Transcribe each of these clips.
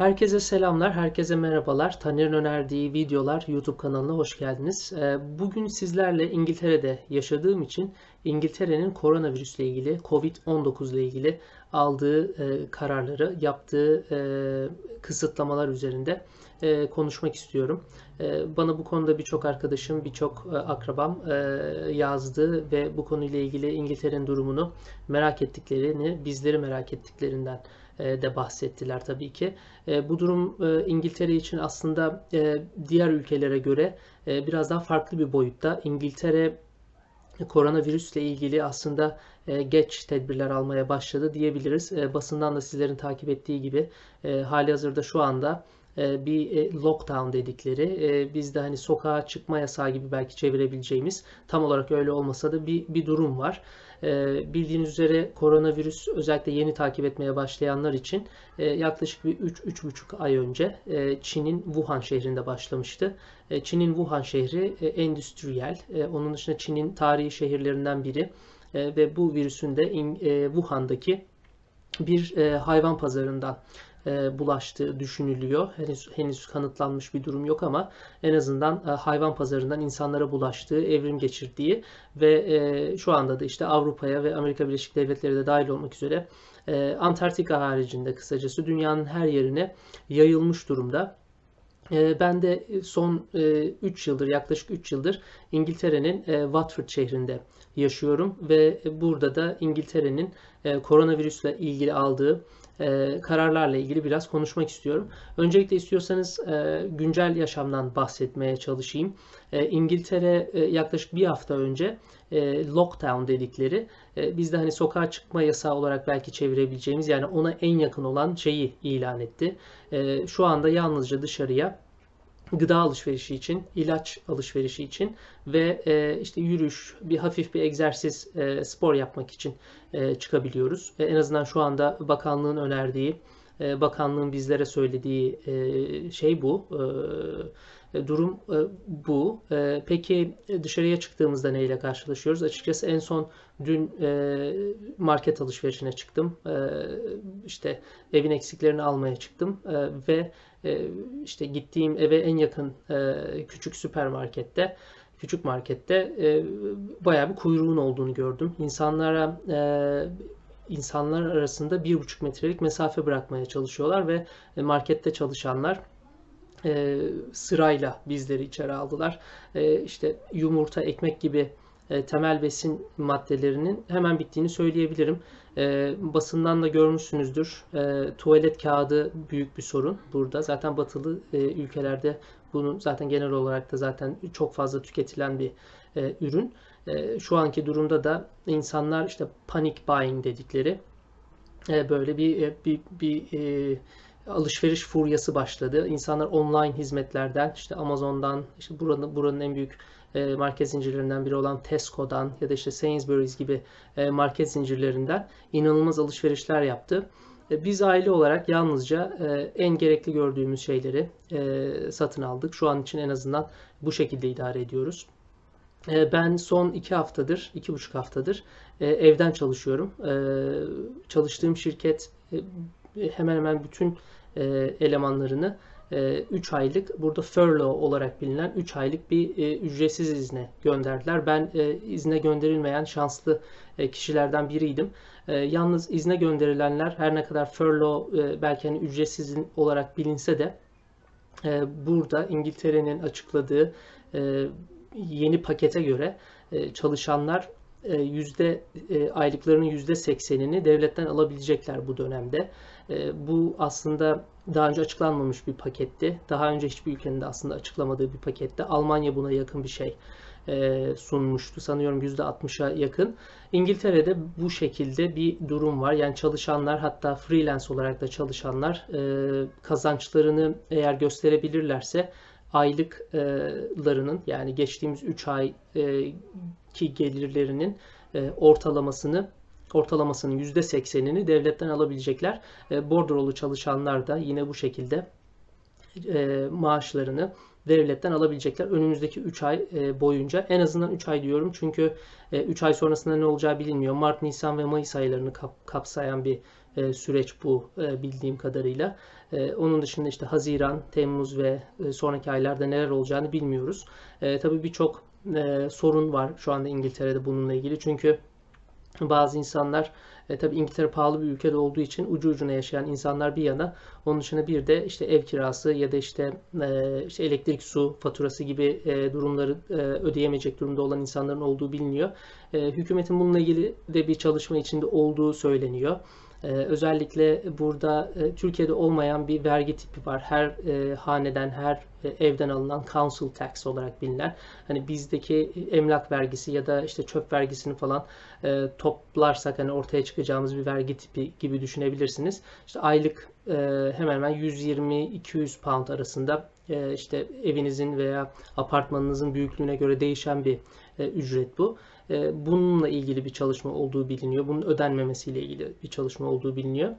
Herkese selamlar, herkese merhabalar. Taner'in önerdiği videolar YouTube kanalına hoş geldiniz. Ee, bugün sizlerle İngiltere'de yaşadığım için İngiltere'nin koronavirüsle ilgili, Covid-19 ile ilgili aldığı e, kararları, yaptığı e, kısıtlamalar üzerinde e, konuşmak istiyorum. Bana bu konuda birçok arkadaşım, birçok akrabam yazdı ve bu konuyla ilgili İngiltere'nin durumunu merak ettiklerini, bizleri merak ettiklerinden de bahsettiler tabii ki. Bu durum İngiltere için aslında diğer ülkelere göre biraz daha farklı bir boyutta. İngiltere koronavirüsle ilgili aslında geç tedbirler almaya başladı diyebiliriz. Basından da sizlerin takip ettiği gibi hali hazırda şu anda bir lockdown dedikleri bizde hani sokağa çıkma yasağı gibi belki çevirebileceğimiz tam olarak öyle olmasa da bir, bir durum var. Bildiğiniz üzere koronavirüs özellikle yeni takip etmeye başlayanlar için e, yaklaşık bir 3-3,5 ay önce e, Çin'in Wuhan şehrinde başlamıştı. E, Çin'in Wuhan şehri endüstriyel. Onun dışında Çin'in tarihi şehirlerinden biri ve bu virüsün de Wuhan'daki bir hayvan pazarından e, bulaştığı düşünülüyor. Henüz henüz kanıtlanmış bir durum yok ama en azından e, hayvan pazarından insanlara bulaştığı, evrim geçirdiği ve e, şu anda da işte Avrupa'ya ve Amerika Birleşik Devletleri de dahil olmak üzere Antarktika haricinde kısacası dünyanın her yerine yayılmış durumda. Ben de son 3 yıldır, yaklaşık 3 yıldır İngiltere'nin Watford şehrinde yaşıyorum ve burada da İngiltere'nin koronavirüsle ilgili aldığı e, kararlarla ilgili biraz konuşmak istiyorum. Öncelikle istiyorsanız e, güncel yaşamdan bahsetmeye çalışayım. E, İngiltere e, yaklaşık bir hafta önce e, lockdown dedikleri e, bizde hani sokağa çıkma yasağı olarak belki çevirebileceğimiz yani ona en yakın olan şeyi ilan etti. E, şu anda yalnızca dışarıya gıda alışverişi için, ilaç alışverişi için ve e, işte yürüyüş, bir hafif bir egzersiz, e, spor yapmak için e, çıkabiliyoruz. E, en azından şu anda bakanlığın önerdiği, e, bakanlığın bizlere söylediği e, şey bu. E, durum e, bu. E, peki dışarıya çıktığımızda neyle karşılaşıyoruz? Açıkçası en son dün e, market alışverişine çıktım. E, işte evin eksiklerini almaya çıktım e, ve e, işte gittiğim eve en yakın e, küçük süpermarkette küçük markette e, bayağı bir kuyruğun olduğunu gördüm. İnsanlara e, insanlar arasında bir buçuk metrelik mesafe bırakmaya çalışıyorlar ve e, markette çalışanlar sırayla bizleri içeri aldılar. E, işte yumurta, ekmek gibi temel besin maddelerinin hemen bittiğini söyleyebilirim. E, basından da görmüşsünüzdür. E, tuvalet kağıdı büyük bir sorun burada. Zaten batılı e, ülkelerde bunun zaten genel olarak da zaten çok fazla tüketilen bir e, ürün. E, şu anki durumda da insanlar işte panic buying dedikleri e, böyle bir e, bir, bir e, alışveriş furyası başladı. İnsanlar online hizmetlerden işte Amazon'dan işte buranın buranın en büyük e, market zincirlerinden biri olan Tesco'dan ya da işte Sainsbury's gibi e, market zincirlerinden inanılmaz alışverişler yaptı. E, biz aile olarak yalnızca en gerekli gördüğümüz şeyleri satın aldık. Şu an için en azından bu şekilde idare ediyoruz. Ben son iki haftadır, iki buçuk haftadır evden çalışıyorum. Çalıştığım şirket hemen hemen bütün elemanlarını 3 e, aylık burada furlough olarak bilinen 3 aylık bir e, ücretsiz izne gönderdiler. Ben e, izne gönderilmeyen şanslı kişilerden biriydim. Yalnız izne gönderilenler her ne kadar furlough belki hani ücretsiz olarak bilinse de burada İngiltere'nin açıkladığı yeni pakete göre çalışanlar yüzde aylıklarının yüzde seksenini devletten alabilecekler bu dönemde. Bu aslında daha önce açıklanmamış bir paketti. Daha önce hiçbir ülkenin de aslında açıklamadığı bir pakette. Almanya buna yakın bir şey e, sunmuştu. Sanıyorum %60'a yakın. İngiltere'de bu şekilde bir durum var. Yani çalışanlar hatta freelance olarak da çalışanlar e, kazançlarını eğer gösterebilirlerse aylıklarının yani geçtiğimiz 3 ay e, ki gelirlerinin ortalamasını ortalamasının %80'ini devletten alabilecekler. E, bordrolu çalışanlar da yine bu şekilde e, maaşlarını devletten alabilecekler önümüzdeki 3 ay e, boyunca. En azından 3 ay diyorum çünkü 3 ay sonrasında ne olacağı bilinmiyor. Mart, Nisan ve Mayıs aylarını kapsayan bir süreç bu bildiğim kadarıyla. Onun dışında işte Haziran, Temmuz ve sonraki aylarda neler olacağını bilmiyoruz. Tabii birçok sorun var şu anda İngiltere'de bununla ilgili. Çünkü bazı insanlar e, tabii İngiltere pahalı bir ülkede olduğu için ucu ucuna yaşayan insanlar bir yana onun dışında bir de işte ev kirası ya da işte, e, işte elektrik su faturası gibi e, durumları e, ödeyemeyecek durumda olan insanların olduğu biliniyor. E, hükümetin bununla ilgili de bir çalışma içinde olduğu söyleniyor. Ee, özellikle burada e, Türkiye'de olmayan bir vergi tipi var. Her e, haneden, her e, evden alınan council tax olarak bilinen. Hani bizdeki emlak vergisi ya da işte çöp vergisini falan e, toplarsak hani ortaya çıkacağımız bir vergi tipi gibi düşünebilirsiniz. İşte aylık e, hemen hemen 120-200 pound arasında e, işte evinizin veya apartmanınızın büyüklüğüne göre değişen bir e, ücret bu. E, bununla ilgili bir çalışma olduğu biliniyor. Bunun ödenmemesiyle ilgili bir çalışma olduğu biliniyor.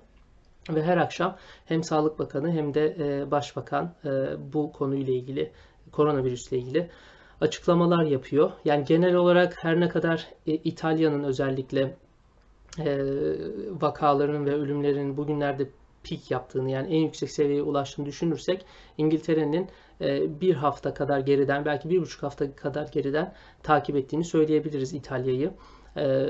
Ve her akşam hem Sağlık Bakanı hem de e, Başbakan e, bu konuyla ilgili, koronavirüsle ilgili açıklamalar yapıyor. Yani genel olarak her ne kadar İtalya'nın özellikle vakalarının ve ölümlerin bugünlerde pik yaptığını yani en yüksek seviyeye ulaştığını düşünürsek İngiltere'nin e, bir hafta kadar geriden belki bir buçuk hafta kadar geriden takip ettiğini söyleyebiliriz İtalya'yı. E,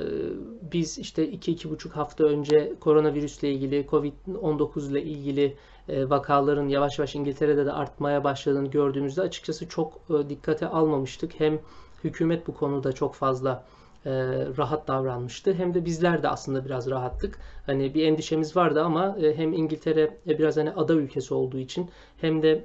biz işte iki iki buçuk hafta önce koronavirüsle ilgili Covid-19 ile ilgili e, vakaların yavaş yavaş İngiltere'de de artmaya başladığını gördüğümüzde açıkçası çok dikkate almamıştık. Hem hükümet bu konuda çok fazla rahat davranmıştı. Hem de bizler de aslında biraz rahattık. Hani bir endişemiz vardı ama hem İngiltere biraz hani ada ülkesi olduğu için hem de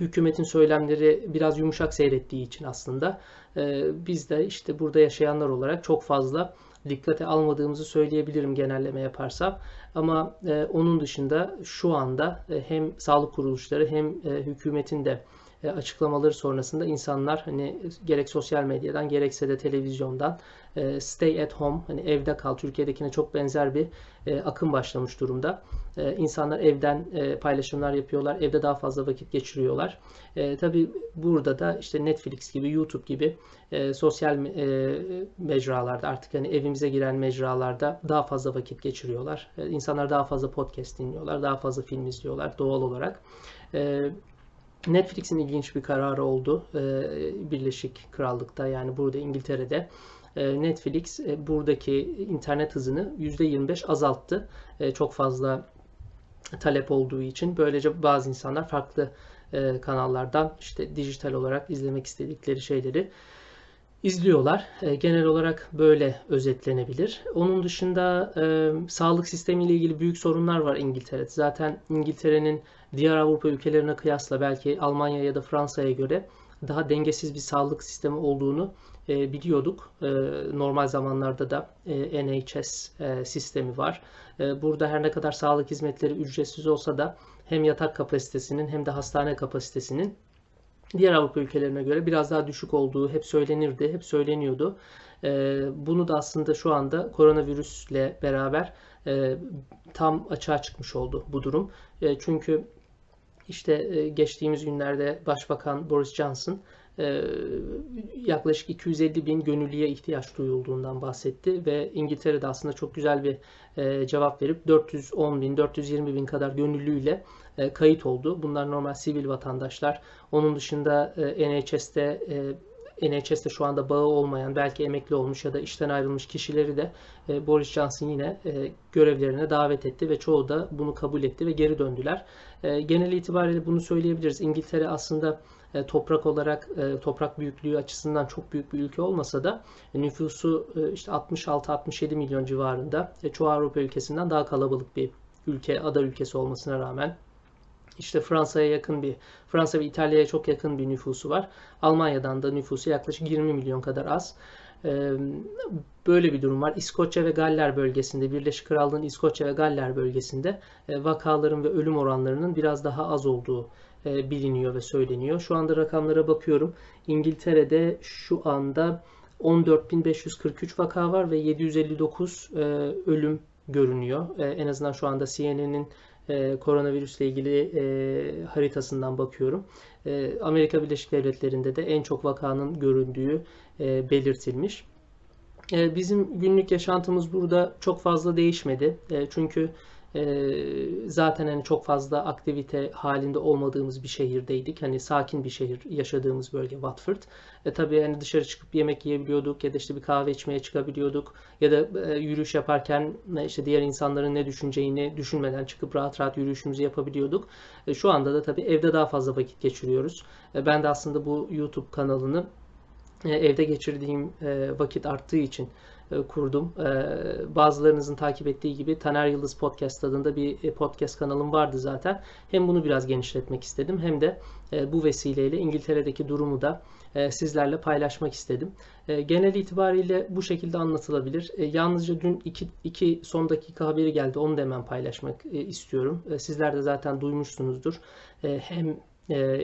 hükümetin söylemleri biraz yumuşak seyrettiği için aslında e, biz de işte burada yaşayanlar olarak çok fazla dikkate almadığımızı söyleyebilirim genelleme yaparsam. Ama e, onun dışında şu anda e, hem sağlık kuruluşları hem e, hükümetin de e, açıklamaları sonrasında insanlar hani gerek sosyal medyadan gerekse de televizyondan e, stay at home hani evde kal Türkiye'dekine çok benzer bir e, akım başlamış durumda. İnsanlar evden paylaşımlar yapıyorlar. Evde daha fazla vakit geçiriyorlar. Tabi burada da işte Netflix gibi, YouTube gibi sosyal mecralarda artık hani evimize giren mecralarda daha fazla vakit geçiriyorlar. İnsanlar daha fazla podcast dinliyorlar. Daha fazla film izliyorlar doğal olarak. Netflix'in ilginç bir kararı oldu ee, Birleşik Krallık'ta yani burada İngiltere'de. Ee, Netflix e, buradaki internet hızını %25 azalttı. Ee, çok fazla talep olduğu için. Böylece bazı insanlar farklı e, kanallardan işte dijital olarak izlemek istedikleri şeyleri izliyorlar. Genel olarak böyle özetlenebilir. Onun dışında e, sağlık sistemiyle ilgili büyük sorunlar var İngiltere'de. Zaten İngiltere'nin diğer Avrupa ülkelerine kıyasla belki Almanya ya da Fransa'ya göre daha dengesiz bir sağlık sistemi olduğunu e, biliyorduk. E, normal zamanlarda da e, NHS e, sistemi var. E, burada her ne kadar sağlık hizmetleri ücretsiz olsa da hem yatak kapasitesinin hem de hastane kapasitesinin diğer Avrupa ülkelerine göre biraz daha düşük olduğu hep söylenirdi, hep söyleniyordu. E, bunu da aslında şu anda koronavirüsle beraber e, tam açığa çıkmış oldu bu durum. E, çünkü işte e, geçtiğimiz günlerde Başbakan Boris Johnson yaklaşık 250 bin gönüllüye ihtiyaç duyulduğundan bahsetti ve İngiltere'de aslında çok güzel bir e, cevap verip 410 bin, 420 bin kadar gönüllüyle kayıt oldu. Bunlar normal sivil vatandaşlar. Onun dışında NHS'te NHS'te şu anda bağı olmayan, belki emekli olmuş ya da işten ayrılmış kişileri de e, Boris Johnson yine e, görevlerine davet etti ve çoğu da bunu kabul etti ve geri döndüler. E, genel itibariyle bunu söyleyebiliriz. İngiltere aslında toprak olarak toprak büyüklüğü açısından çok büyük bir ülke olmasa da nüfusu işte 66-67 milyon civarında çoğu Avrupa ülkesinden daha kalabalık bir ülke, ada ülkesi olmasına rağmen işte Fransa'ya yakın bir, Fransa ve İtalya'ya çok yakın bir nüfusu var. Almanya'dan da nüfusu yaklaşık 20 milyon kadar az. Böyle bir durum var. İskoçya ve Galler bölgesinde, Birleşik Krallığın İskoçya ve Galler bölgesinde vakaların ve ölüm oranlarının biraz daha az olduğu biliniyor ve söyleniyor. Şu anda rakamlara bakıyorum. İngiltere'de şu anda 14.543 vaka var ve 759 ölüm görünüyor. En azından şu anda CNN'in e, koronavirüsle ilgili e, haritasından bakıyorum. E, Amerika Birleşik Devletleri'nde de en çok vakanın göründüğü e, belirtilmiş. e, bizim günlük yaşantımız burada çok fazla değişmedi. E, çünkü zaten hani çok fazla aktivite halinde olmadığımız bir şehirdeydik. Hani sakin bir şehir yaşadığımız bölge Watford. E tabii hani dışarı çıkıp yemek yiyebiliyorduk ya da işte bir kahve içmeye çıkabiliyorduk ya da e, yürüyüş yaparken e, işte diğer insanların ne düşüneceğini düşünmeden çıkıp rahat rahat yürüyüşümüzü yapabiliyorduk. E, şu anda da tabii evde daha fazla vakit geçiriyoruz. E, ben de aslında bu YouTube kanalını e, evde geçirdiğim vakit arttığı için kurdum. Bazılarınızın takip ettiği gibi Taner Yıldız Podcast adında bir podcast kanalım vardı zaten. Hem bunu biraz genişletmek istedim hem de bu vesileyle İngiltere'deki durumu da sizlerle paylaşmak istedim. Genel itibariyle bu şekilde anlatılabilir. Yalnızca dün iki, iki son dakika haberi geldi. Onu da hemen paylaşmak istiyorum. Sizler de zaten duymuşsunuzdur. Hem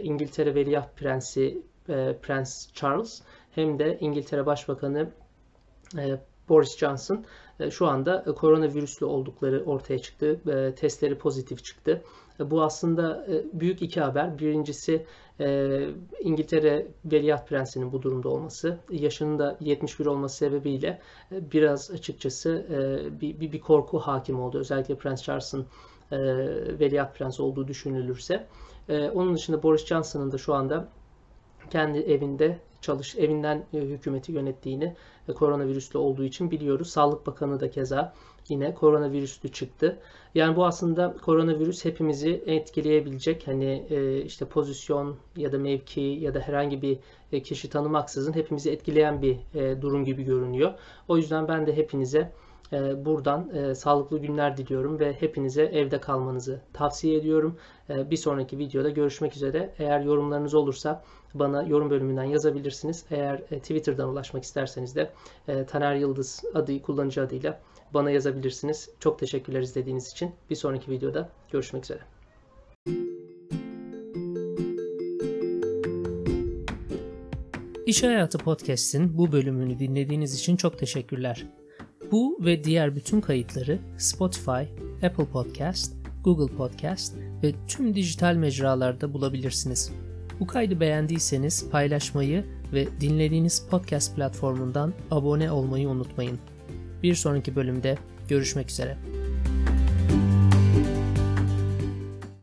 İngiltere Veliaht Prensi Prens Charles hem de İngiltere Başbakanı e, Boris Johnson e, şu anda koronavirüslü oldukları ortaya çıktı. E, testleri pozitif çıktı. Bu aslında büyük iki haber. Birincisi İngiltere Veliaht Prensi'nin bu durumda olması. Yaşının da 71 olması sebebiyle biraz açıkçası bir, bir, bir korku hakim oldu. Özellikle Prens Charles'ın Veliaht Prens olduğu düşünülürse. Onun dışında Boris Johnson'ın da şu anda kendi evinde çalış evinden e, hükümeti yönettiğini e, koronavirüslü olduğu için biliyoruz. Sağlık Bakanı da keza yine koronavirüslü çıktı. Yani bu aslında koronavirüs hepimizi etkileyebilecek hani e, işte pozisyon ya da mevki ya da herhangi bir kişi tanımaksızın hepimizi etkileyen bir durum gibi görünüyor. O yüzden ben de hepinize buradan e, sağlıklı günler diliyorum ve hepinize evde kalmanızı tavsiye ediyorum. Ee, bir sonraki videoda görüşmek üzere. Eğer yorumlarınız olursa bana yorum bölümünden yazabilirsiniz. Eğer e, Twitter'dan ulaşmak isterseniz de e, Taner Yıldız adı kullanıcı adıyla bana yazabilirsiniz. Çok teşekkürler izlediğiniz için. Bir sonraki videoda görüşmek üzere. İş Hayatı Podcast'in bu bölümünü dinlediğiniz için çok teşekkürler. Bu ve diğer bütün kayıtları Spotify, Apple Podcast, Google Podcast ve tüm dijital mecralarda bulabilirsiniz. Bu kaydı beğendiyseniz paylaşmayı ve dinlediğiniz podcast platformundan abone olmayı unutmayın. Bir sonraki bölümde görüşmek üzere.